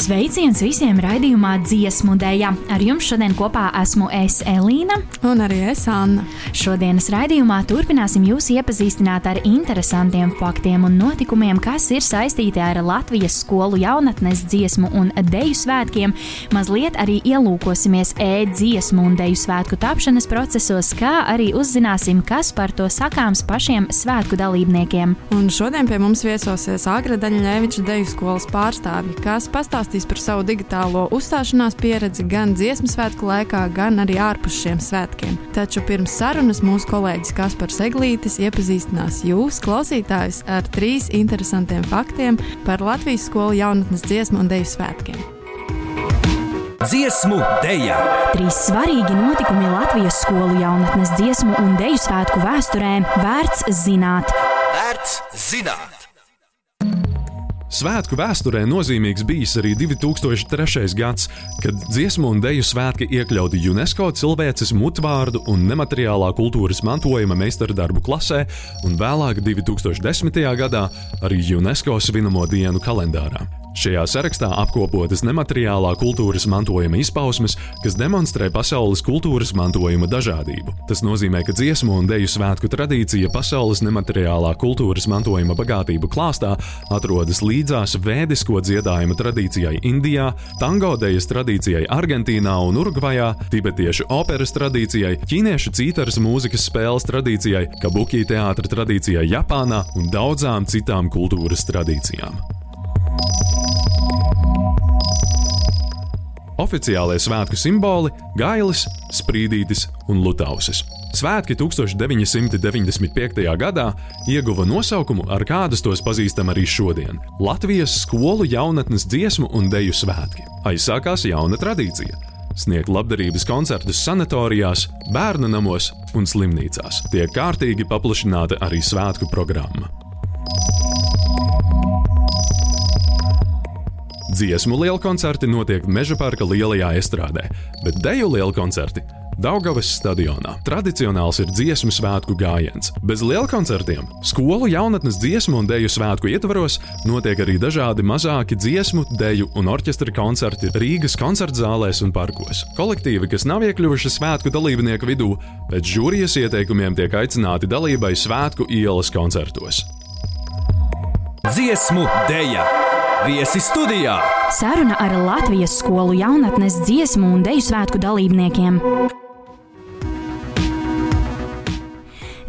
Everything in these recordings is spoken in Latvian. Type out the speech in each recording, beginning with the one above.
Sveiciens visiem raidījumā dziesmu dēļa. Ar jums šodien kopā esmu es Elīna. Un arī es Anna. Šodienas raidījumā turpināsim jūs iepazīstināt ar interesantiem faktiem un notikumiem, kas ir saistīti ar Latvijas skolu jaunatnes dziesmu un deju svētkiem. Mazliet arī ielūkosimies e-dziesmu un deju svētku tapšanas procesos, kā arī uzzināsim, kas par to sakāms pašiem svētku dalībniekiem. Un šodien pie mums viesosies Agra Daņļeviča deju skolas pārstāvji, kas pastāstīs pastāstīs par savu digitālo uzstāšanās pieredzi gan dziesmu svētku laikā, gan arī ārpus šiem svētkiem. Taču pirms sarunas mūsu kolēģis Kaspars Eglītis iepazīstinās jūs, klausītājus, ar trīs interesantiem faktiem par Latvijas skolu jaunatnes dziesmu un deju svētkiem. Dziesmu dēļa! Trīs svarīgi notikumi Latvijas skolu jaunatnes dziesmu un deju svētku vēsturē vērts zināt. Vērts zināt! Svētku vēsturē nozīmīgs bijis arī 2003. gads, kad dziesmu un deju svētki iekļauti UNESCO cilvēces mutvārdu un nemateriālā kultūras mantojuma meistardarbu klasē, un vēlāk 2010. gadā arī UNESCO svinamo dienu kalendārā. Šajā sarakstā apkopotas nemateriālā kultūras mantojuma izpausmes, kas demonstrē pasaules kultūras mantojuma dažādību. Tas nozīmē, ka dziesmu un deju svētku tradīcija pasaules nemateriālā kultūras mantojuma bagātību klāstā atrodas līdzās vēdisko dziedājumu tradīcijai Indijā, tango dejas tradīcijai Argentīnā un Urugvajā, tibetiešu operas tradīcijai, ķīniešu cītaras mūzikas spēles tradīcijai, kabuki teātra tradīcijai Japānā un daudzām citām kultūras tradīcijām. Oficiālie svētku simboli - gailis, sprīdītis un lutausis. Svētki 1995. gadā ieguva nosaukumu, ar kādus tos pazīstam arī šodien - Latvijas skolu jaunatnes dziesmu un deju svētki. Aizsākās jauna tradīcija - sniegt labdarības koncertus sanatorijās, bērnu namos un slimnīcās. Tiek kārtīgi paplašināta arī svētku programma. Dziesmu lielkoncerti notiek Meža parka lielajā estrādē, bet deju lielkoncerti Daugavas stadionā. Tradicionāls ir dziesmu svētku gājiens. Bez lielkoncertiem skolu jaunatnes dziesmu un deju svētku ietvaros notiek arī dažādi mazāki dziesmu, deju un orķestra koncerti Rīgas koncertzālēs un parkos. Kolektīvi, kas nav iekļuvuši svētku dalībnieku vidū, pēc žūrijas ieteikumiem tiek aicināti dalībai svētku ielas koncertos. Dziesmu dēļa! Viesi studijā! Saruna ar Latvijas skolu jaunatnes dziesmu un deju svētku dalībniekiem.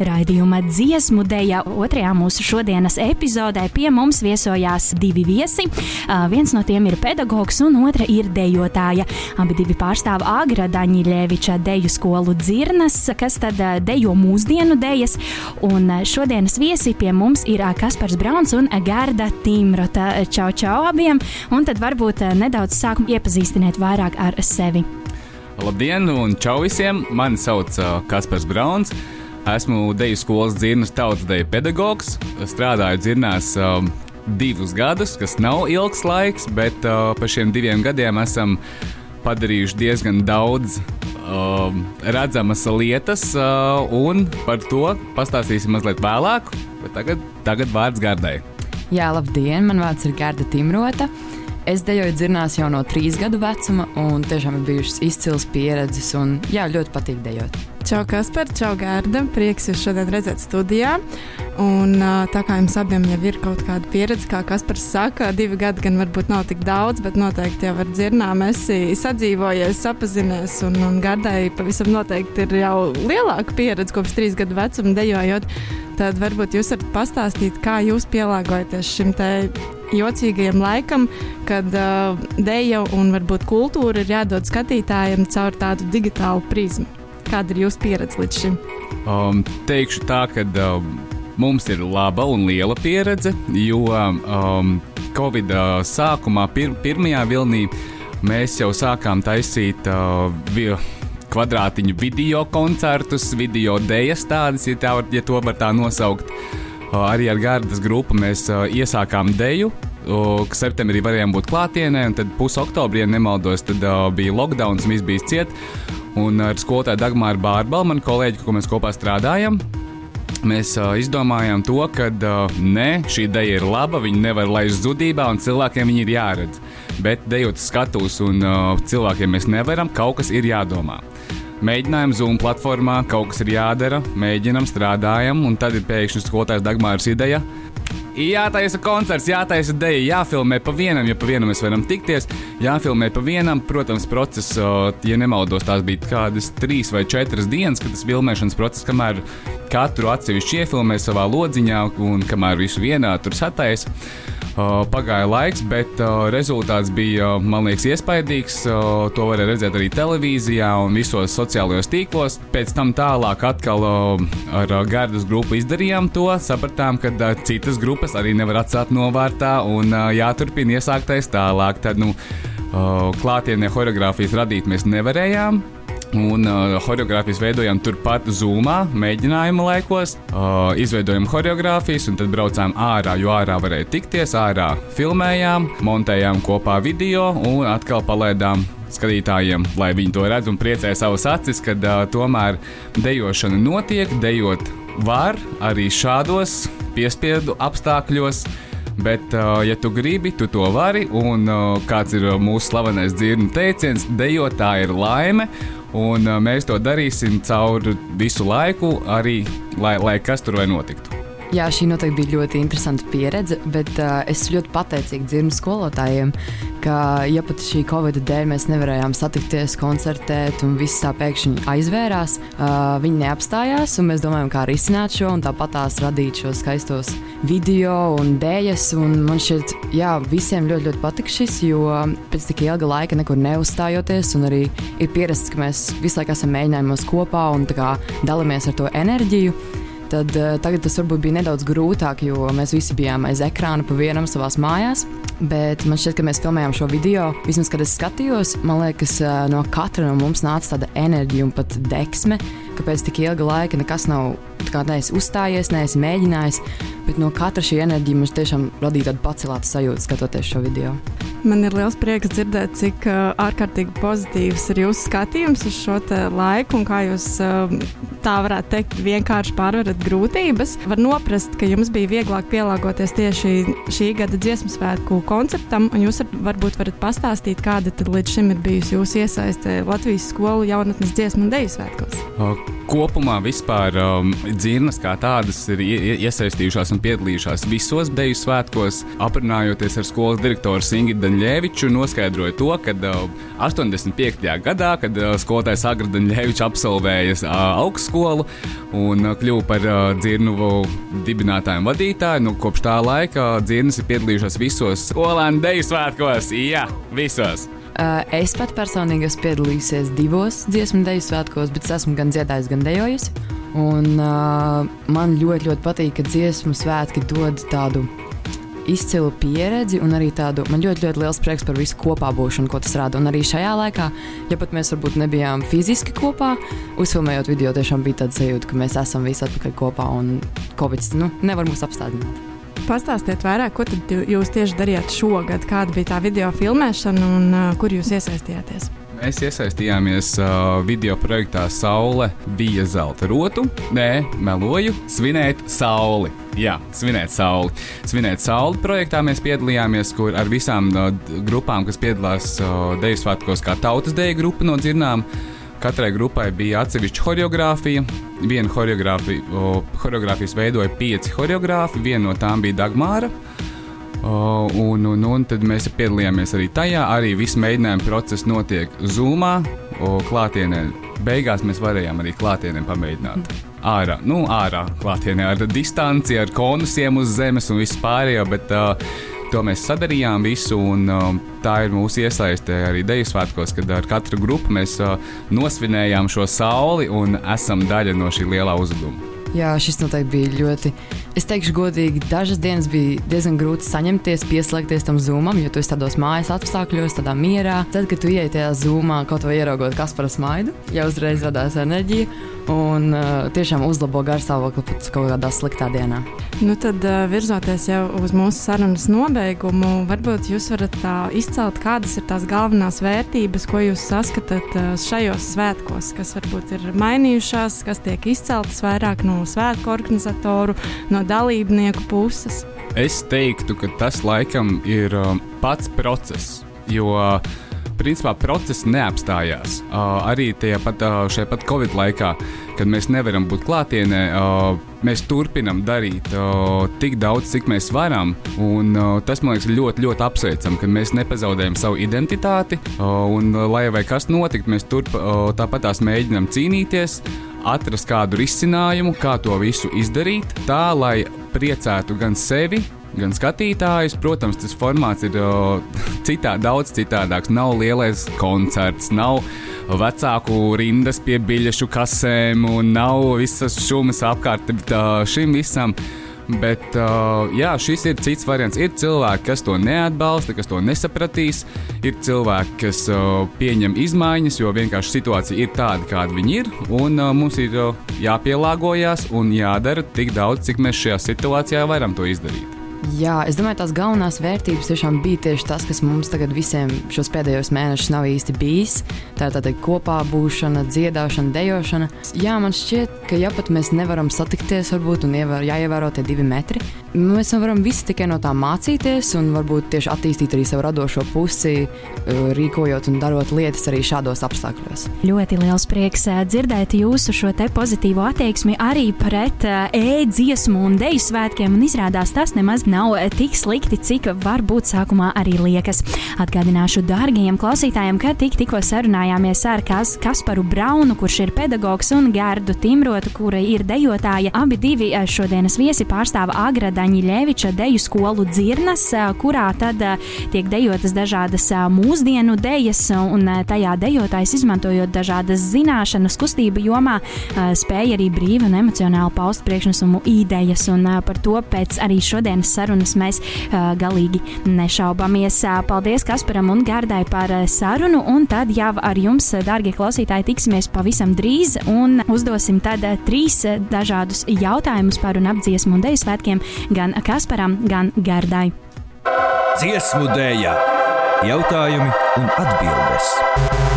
Raidījuma dziesmu dēļa otrajā mūsu šodienas epizodē pie mums viesojās divi viesi. Uh, viens no tiem ir pedagogs, un otra ir dejotāja. Abi divi pārstāv Agra Daņļeviča deju skolu dzirnas, kas tad uh, dejo mūsdienu dejas. Un uh, šodienas viesi pie mums ir Kaspars Brauns un Gerda Timrota. Čau, čau abiem! Un tad varbūt nedaudz sākum iepazīstināt vairāk ar sevi. Labdien, un čau visiem! Mani sauc Kaspars Brauns. Esmu deju skolas dzirnas tautas deju pedagogs. Strādāju dzirnās um, divus gadus, kas nav ilgs laiks, bet uh, par šiem diviem gadiem esam padarījuši diezgan daudz uh, redzamas lietas, uh, un par to pastāstīsim mazliet vēlāk. Tagad, tagad vārds Gardai. Jā, labdien! Man vārds ir Garda Timrota. Es dejoju dzirnās jau no trīs gadu vecuma, un tiešām ir bijušas izcils pieredzes, un jā, ļoti patīk dejot. Čau, Kaspar, čau, Gārda. Prieks jūs šodien redzēt studijā. Un, tā kā jums abiem jau ir kaut kāda pieredze, kā Kaspars saka, divi gadi gan varbūt nav tik daudz, bet noteikti jau ar dzirnām esi sadzīvojies, sapazinies. Un, un Gardai pavisam noteikti ir jau lielāka pieredze kopš trīs gadu vecuma dejojot. Tad varbūt jūs varat pastāstīt, kā jūs pielāgojaties šim te jocīgajam laikam, kad uh, deja un varbūt kultūra ir jādod skatītājiem caur tādu digitālu prizmu. Kāda ir jūsu pieredze līdz šim? Um, teikšu tā, ka um, mums ir laba un liela pieredze, jo um, Covid uh, sākumā, pir pirmajā vilnī, mēs jau sākām taisīt uh, kvadrātiņu video koncertus, video dēļas tādas, ja, tā var, ja to var tā nosaukt. Uh, arī ar Gārdas grupu mēs uh, iesākām deju. Uh, septembrī varējām būt klātienē, un tad pusoktobrī, ja nemaldos, tad uh, bija lockdown, viss bija ciet. Un ar skolotāju Dagmāru Bārbalu, manu kolēģi, ko mēs kopā strādājam, mēs uh, izdomājām to, ka uh, nē, šī ideja ir laba, viņa nevar laist zudībā, un cilvēkiem viņa ir jāredz. Bet dejot skatus un uh, cilvēkiem mēs nevaram, kaut kas ir jādomā. Mēģinājām Zoom platformā, kaut kas ir jādara, mēģinām, strādājam, un tad ir pēkšņi skolotājs Dagmāras ideja. Jātaisa koncerts, jātaisa dēļ, jāfilmē pa vienam, ja pa vienam mēs varam tikties. Jāfilmē pa vienam, protams, process, ja nemaldos, tās bija kādas trīs vai četras dienas, kad tas filmēšanas process, kamēr katru atsevišķi iefilmē savā lodziņā un kamēr visu vienā tur sataisa. Uh, pagāja laiks, bet uh, rezultāts bija, man liekas, iespaidīgs. Uh, to varēja redzēt arī televīzijā un visos sociālajos tīklos. Pēc tam tālāk atkal ar Gārdas grupu izdarījām to, sapratām, ka citas grupas arī nevar atstāt novārtā un jāturpina iesāktais tālāk. Tad, nu, klātienē choreogrāfijas radīt mēs nevarējām. Un uh, choreogrāfijas veidojām turpat Zoomā, mēģinājuma laikos. Uh, izveidojām choreogrāfijas, un tad braucām ārā, jo ārā varēja tikties. Ārā filmējām, montējām kopā video un atkal palaidām skatītājiem, lai viņi to redz un priecē savas acis, kad uh, tomēr dejošana notiek, dejot var arī šādos piespiedu apstākļos. Bet, uh, ja tu gribi, tu to vari. Un uh, kāds ir mūsu slavenais dzirnu teiciens, dejot tā ir laime. Un uh, mēs to darīsim cauri visu laiku, arī lai, lai kas tur vai notiktu. Jā, šī noteikti bija ļoti interesanta pieredze, bet uh, es ļoti pateicīga dzirnu skolotājiem, ka, ja pat šī covid dēļ mēs nevarējām satikties, koncertēt, un viss tā pēkšņi aizvērās, uh, viņi neapstājās, un mēs domājam, kā risināt šo, un tāpat tās radīt šos skaistos video un dēļas, un man šķiet, jā, visiem ļoti, ļoti patika šis, jo pēc tik ilga laika nekur neuzstājoties, un arī ir pierasts, ka mēs visu laiku esam mēģinājumos kopā un dalāmies ar to enerģiju tad uh, tagad tas varbūt bija nedaudz grūtāk, jo mēs visi bijām aiz ekrāna pa vienam savā mājās. Bet man šķiet, ka mēs filmējām šo video. Vismaz, kad es skatījos, man liekas, uh, no katra no mums nāca tāda enerģija un pat deksme, ka pēc tik ilga laika nekas nav neesi uzstājies, neesi mēģinājis. Bet no katra šī enerģija mums tiešām radīja tādu pacelātu sajūtu, skatoties šo video. Man ir liels prieks dzirdēt, cik uh, ārkārtīgi pozitīvs ir jūsu skatījums uz šo laiku un kā jūs uh, tā varētu teikt, vienkārši pārvarat grūtības. Var noprast, ka jums bija vieglāk pielāgoties tieši šī gada dziesmu svētku konceptam, un jūs varbūt varat pastāstīt, kāda līdz šim ir bijusi jūsu iesaiste Latvijas skolu jaunatnes dziesmu un deju svētkos. Kopumā vispār um, dzirnas kā tādas ir iesaistījušās un piedalījušās visos deju svētkos. Aprunājoties ar skolas direktoru Singitu Daņļēviču, noskaidroja to, ka uh, 85. gadā, kad uh, skolotājs Agra Daņļēvičs absolvēja uh, augstskolu un uh, kļuva par uh, dzirnu dibinātāju un vadītāju, nu, kopš tā laika dzirnas ir piedalījušās visos skolēnu deju svētkos. Jā, visos! Uh, es pat personīgi esmu piedalījusies divos dziesmu deju svētkos, bet es esmu gan dziedājusi, gan dejojusi. Un, uh, man ļoti, ļoti patīk, ka dziesmu svētki dod tādu izcilu pieredzi un arī tādu man ļoti, ļoti liels prieks par visu kopā būšanu, ko tas rada. Un arī šajā laikā, ja pat mēs varbūt nebijām fiziski kopā, uzfilmējot video, tiešām bija tāda sajūta, ka mēs esam visi atpakaļ kopā un Covid nu, nevar mūs apstādināt. Pastāstiet vairāk, ko jūs tieši darījāt šogad, kāda bija tā video filmēšana un uh, kur jūs iesaistījāties. Mēs iesaistījāmies uh, video projektā Saule bija zelta rotu. Nē, meloju, svinēt sauli. Jā, svinēt sauli. Svinēt sauli projektā mēs piedalījāmies, kur ar visām uh, grupām, kas piedalās uh, Deju svētkos, kā tautas deju grupa no dzirnām. Katrai grupai bija atsevišķa choreogrāfija. Vienu choreogrāfijas veidoja pieci choreogrāfi, viena no tām bija Dagmāra. O, un, un, un tad mēs piedalījāmies arī tajā. Arī viss mēģinājuma process notiek Zoomā, klātienē. Beigās mēs varējām arī klātienē pamēģināt. Ārā, nu, ārā klātienē ar distanci, ar konusiem uz zemes un visu pārējo. Bet, uh, To mēs sadarījām visu, un uh, tā ir mūsu iesaiste arī Deju svētkos, kad ar katru grupu mēs uh, nosvinējām šo sauli un esam daļa no šī lielā uzdevuma. Jā, šis noteikti bija ļoti Es teikšu, godīgi, dažas dienas bija diezgan grūti saņemties, pieslēgties tam zūmam, jo tu esi tādos mājas apstākļos, tādā mierā. Tad, kad tu ienāc tajā zūmā, kaut vai ieraugot Kaspara smaidu, jau uzreiz radās enerģija un uh, tiešām uzlabo garstāvokli pat kaut kādā sliktā dienā. Nu tad, uh, virzoties jau uz mūsu sarunas nobeigumu, varbūt jūs varat tā izcelt, kādas ir tās galvenās vērtības, ko jūs saskatāt uh, šajos svētkos, kas varbūt ir mainījušās, kas tiek izceltas vairāk no svētku organizatoru, no dalībnieku puses? Es teiktu, ka tas laikam ir um, pats process. Jo uh, principā process neapstājās. Uh, arī tajā pat, uh, šajā pat Covid laikā, kad mēs nevaram būt klātienē, uh, mēs turpinām darīt uh, tik daudz, cik mēs varam. Un, uh, tas man liekas ļoti, ļoti apsveicami, ka mēs nepazaudējam savu identitāti. Uh, un, uh, lai vai kas notiktu, mēs turp, uh, tāpat tās mēģinām cīnīties atrast kādu risinājumu, kā to visu izdarīt, tā lai priecētu gan sevi, gan skatītājus. Protams, tas formāts ir citā, daudz citādāks. Nav lielais koncerts, nav vecāku rindas pie biļešu kasēm un nav visas šumas apkārt šim visam. Bet jā, šis ir cits variants. Ir cilvēki, kas to neatbalsta, kas to nesapratīs. Ir cilvēki, kas pieņem izmaiņas, jo vienkārši situācija ir tāda, kāda viņi ir. Un mums ir jāpielāgojas un jādara tik daudz, cik mēs šajā situācijā varam to izdarīt. Jā, es domāju, tās galvenās vērtības tiešām bija tieši tas, kas mums tagad visiem šos pēdējos mēnešus nav īsti bijis. Tā ir tāda kopā būšana, dziedāšana, dejošana. Jā, man šķiet, ka ja pat mēs nevaram satikties, varbūt un ievēr, jāievēro tie divi metri, mēs varam visi tikai no tā mācīties un varbūt tieši attīstīt arī savu radošo pusi, rīkojot un darot lietas arī šādos apstākļos. Ļoti liels prieks dzirdēt jūsu šo te pozitīvo attieksmi arī pret e-dziesmu un deju svētkiem, un izrādās tas nemaz nav tik slikti, cik varbūt sākumā arī liekas. Atgādināšu dārgajiem klausītājiem, ka tik, tikko sarunājāmies ar Kas, Kasparu Braunu, kurš ir pedagogs, un Gārdu Timrotu, kura ir dejotāja. Abi divi eh, šodienas viesi pārstāv Agradaņa Ļeviča deju skolu dzirnas, eh, kurā tad eh, tiek dejotas dažādas mūsdienu dejas, un tajā dejotājs izmantojot dažādas zināšanas kustību jomā, spēja arī brīvi un emocionāli paust priekšnesumu idejas, un par to pēc arī šodienas sarunas mēs uh, galīgi nešaubamies. Paldies Kasparam un Gārdai par sarunu, un tad jau ar jums, darbie klausītāji, tiksimies pavisam drīz un uzdosim tad trīs dažādus jautājumus par un ap dziesmu un deju svētkiem gan Kasparam, gan Gārdai. Dziesmu dēļa, jautājumi un atbildes.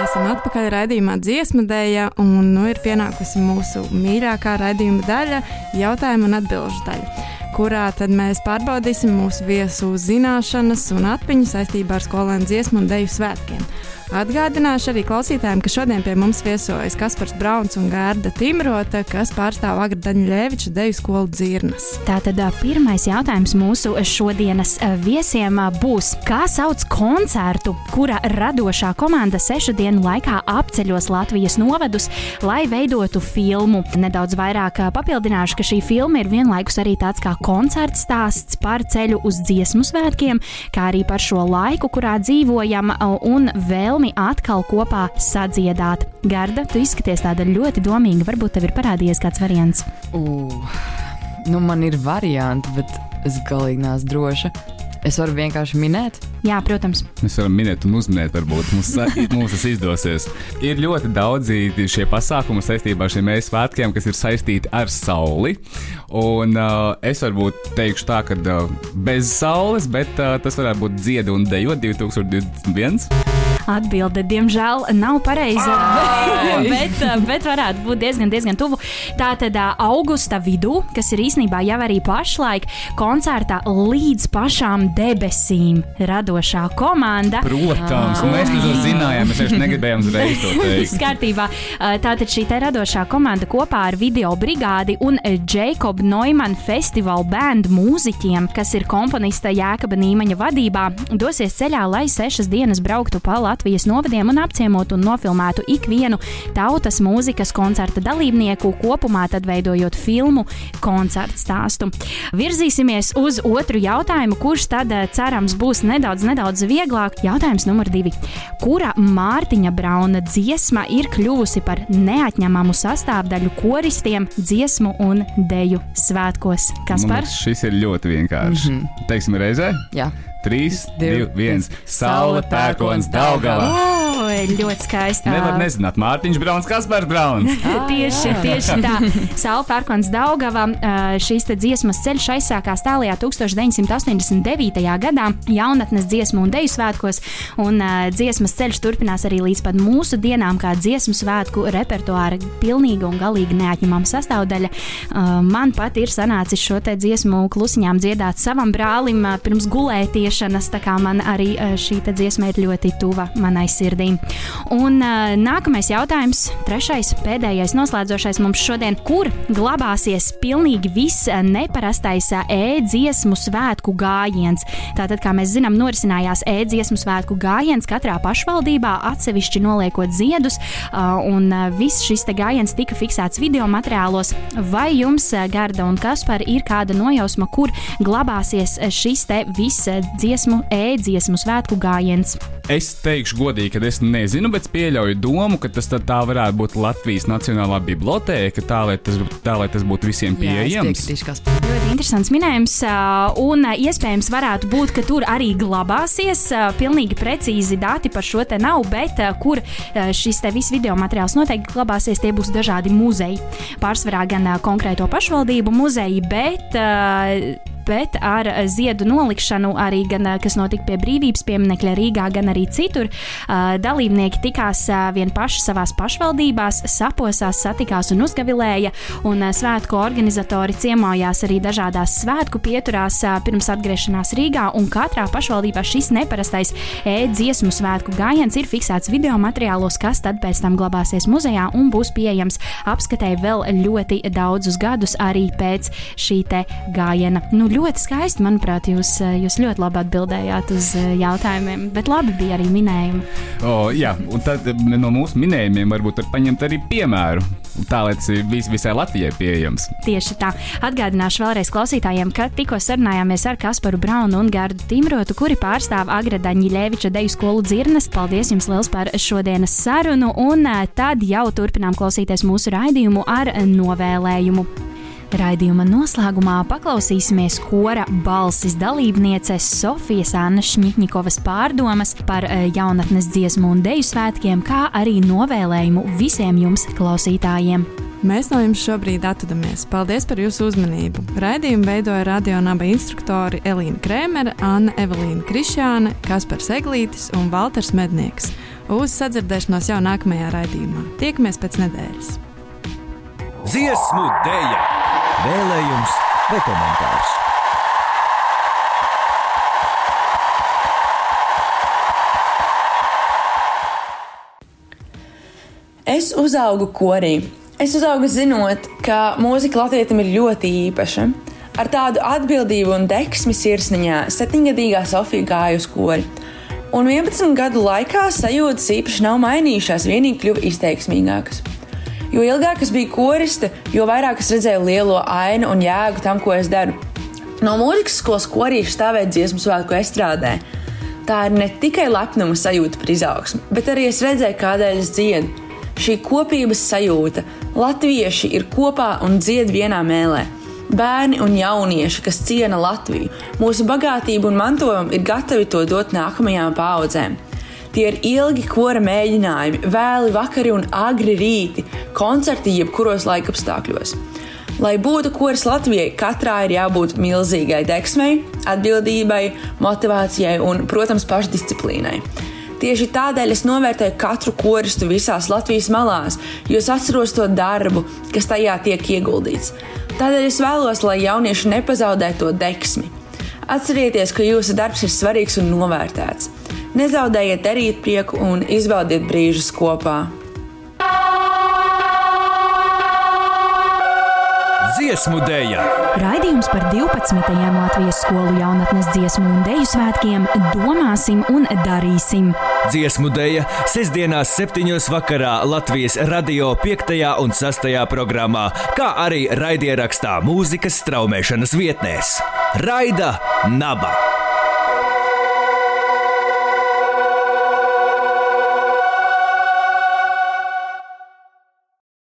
Esam atpakaļ raidījumā dziesmu dēļa, un nu ir pienākusi mūsu mīļākā raidījuma daļa - jautājuma un atbildžu daļa, kurā mēs pārbaudīsim mūsu viesu zināšanas un atmiņu saistībā ar skolēnu dziesmu un dēļu svētkiem. Atgādināšu arī klausītājiem, ka šodien pie mums viesojas Kaspars Brauns un Gārda Timrota, kas pārstāv Agradaņa Ļeviča deju skolu dzirnas. Tātad pirmais jautājums mūsu šodienas viesiem būs, kā sauc koncertu, kura radošā komanda sešu dienu laikā apceļos Latvijas novedus, lai veidotu filmu. Nedaudz vairāk papildināšu, ka šī filma ir vienlaikus arī tāds kā koncerts stāsts par ceļu uz dziesmu svētkiem, kā arī par šo laiku, kurā dzīvojam un vēl vēlmi atkal kopā sadziedāt. Garda, tu izskaties tāda ļoti domīga. Varbūt tev ir parādījies kāds variants. Uh, nu man ir varianti, bet es galīgi neesmu droša. Es varu vienkārši minēt. Jā, protams. Mēs varam minēt un uzminēt, varbūt mums, mums tas izdosies. Ir ļoti daudzi šie pasākumi saistībā ar šiem mēnešu svētkiem, kas ir saistīti ar sauli. Un uh, es varbūt teikšu tā, ka uh, bez saules, bet uh, tas varētu būt dziedu un dejo 2021. Atbilde, diemžēl, nav pareiza, bet, bet varētu būt diezgan, diezgan tuvu. Tātad augusta vidū, kas ir īstenībā jau arī pašlaik koncertā līdz pašām debesīm radošā komanda. Protams, ah. mēs to zinājām, mēs vienkārši negribējām uzreiz to teikt. Kārtībā. Tātad šī radošā komanda kopā ar video brigādi un Jacob Neumann festivalu bēndu mūziķiem, kas ir komponista Jēkaba Nīmaņa vadībā, dosies ceļā, lai sešas dienas brauktu pa Latviju. Latvijas novadiem un apciemotu un nofilmētu ikvienu tautas mūzikas koncerta dalībnieku, kopumā tad veidojot filmu koncertu stāstu. Virzīsimies uz otru jautājumu, kurš tad eh, cerams būs nedaudz, nedaudz vieglāk. Jautājums numur divi. Kura Mārtiņa Brauna dziesma ir kļuvusi par neatņemamu sastāvdaļu koristiem dziesmu un deju svētkos? Kas par? Šis ir ļoti vienkārši. Mm -hmm. Teiksim, reizē. Jā. 3, 2, Divi, 1. Saule, pērkons, Daugava. O, ļoti skaisti. Nevar nezināt, Mārtiņš Brauns, Kaspars Brauns. Tieši, tieši tā. Saula Pērkons Daugava šīs te dziesmas ceļš aizsākās tālajā 1989. gadā jaunatnes dziesmu un deju svētkos, un dziesmas ceļš turpinās arī līdz pat mūsu dienām, kā dziesmu svētku repertuāra pilnīga un galīgi neatņemama sastāvdaļa. Man pat ir sanācis šo te dziesmu klusiņām dziedāt savam brālim pirms gulētiešanas, tā kā man arī šī te dziesma ir ļoti tuva manai sirdī. Un uh, nākamais jautājums, trešais, pēdējais, noslēdzošais mums šodien, kur glabāsies pilnīgi viss neparastais e-dziesmu svētku gājiens. Tātad, kā mēs zinām, norisinājās e-dziesmu svētku gājiens katrā pašvaldībā, atsevišķi noliekot ziedus, uh, un uh, viss šis gājiens tika fiksēts video materiālos. Vai jums, Garda un Kaspar, ir kāda nojausma, kur glabāsies šis te viss dziesmu, e-dziesmu svētku gājiens? Es teikšu godīgi, ka es nezinu, bet pieļauju domu, ka tas tā varētu būt Latvijas Nacionālā bibliotēka, tā lai tas, tā, lai tas būtu visiem pieejams. kas Ļoti interesants minējums, un iespējams varētu būt, ka tur arī glabāsies. Pilnīgi precīzi dati par šo te nav, bet kur šis te viss video materiāls noteikti glabāsies, tie būs dažādi muzeji. Pārsvarā gan konkrēto pašvaldību muzeji, bet. Bet ar ā, ziedu nolikšanu, arī gan, ā, kas notika pie brīvības pieminiekļa Rīgā, gan arī citur, ā, dalībnieki tikās vien paši savās pašvaldībās, saposās, satikās un uzgavilēja. Un svētku organizatori ciemojās arī dažādās svētku pieturās pirms atgriešanās Rīgā, un katrā pašvaldībā šis neparastais e-dziesmu svētku gājiens ir fiksēts video materiālos, kas tad pēc tam glabāsies muzejā un būs pieejams apskatēji vēl ļoti daudzus gadus arī pēc šī te gājiena. Nu, ļoti skaisti, manuprāt, jūs, ā, jūs ļoti labi atbildējāt uz ā, jautājumiem, bet labi bija arī minējumi. O, jā, un tad no mūsu minējumiem varbūt var paņemt arī piemēru. Tā lai tas vis, visai Latvijai pieejams. Tieši tā. Atgādināšu vēlreiz klausītājiem, ka tikko sarunājāmies ar Kasparu Braunu un Gārdu Timrotu, kuri pārstāv Agradaņa Ļēviča deju skolu dzirnes. Paldies jums liels par šodienas sarunu, un tad jau turpinām klausīties mūsu raidījumu ar novēlējumu. Raidījuma noslēgumā paklausīsimies kora balsis dalībnieces Sofijas Annas Šņitņikovas pārdomas par eh, jaunatnes dziesmu un deju svētkiem, kā arī novēlējumu visiem jums klausītājiem. Mēs no jums šobrīd atvadamies. Paldies par jūsu uzmanību. Raidījumu veidoja radionaba instruktori Elīna Krēmere, Anna Evelīna Krišāne, Kaspars Eglītis un Valters Mednieks. Uz sadzirdēšanos jau nākamajā raidījumā. Tiekamies pēc nedēļas! Dziesmu dēļa, vēlējums vai komentārs. Es uzaugu korī. Es uzaugu zinot, ka mūzika latvietim ir ļoti īpaša. Ar tādu atbildību un deksmi sirsniņā septiņgadīgā Sofija gāja uz kori. Un 11 gadu laikā sajūtas īpaši nav mainījušās, vienīgi kļuva izteiksmīgākas. Jo ilgāk es biju koriste, jo vairāk es redzēju lielo ainu un jēgu tam, ko es daru. No mūzikas skolas korīša stāvēt dziesmu svētku estrādē. Tā ir ne tikai lepnuma sajūta par izaugsmu, bet arī es redzēju, kādēļ es dziedu. Šī kopības sajūta, latvieši ir kopā un dzied vienā mēlē. Bērni un jaunieši, kas ciena Latviju, mūsu bagātību un mantojumu, ir gatavi to dot nākamajām paudzēm. Tie ir ilgi kora mēģinājumi, vēli vakari un agri rīti, koncerti jebkuros laikapstākļos. Lai būtu koris Latvijai, katrā ir jābūt milzīgai deksmei, atbildībai, motivācijai un, protams, pašdisciplīnai. Tieši tādēļ es novērtēju katru koristu visās Latvijas malās, jo es atceros to darbu, kas tajā tiek ieguldīts. Tādēļ es vēlos, lai jaunieši nepazaudē to deksmi. Atcerieties, ka jūsu darbs ir svarīgs un novērtēts. Nezaudējiet darīt prieku un izbaudiet brīžus kopā. Dziesmu dēļa, Raidījums par 12. Latvijas skolu jaunatnes dziesmu un deju svētkiem domāsim un darīsim. Dziesmu dēļa sestdienās, septiņos vakarā Latvijas radio 5. un 6. programmā, kā arī raidierakstā mūzikas straumēšanas vietnēs. Raida Naba!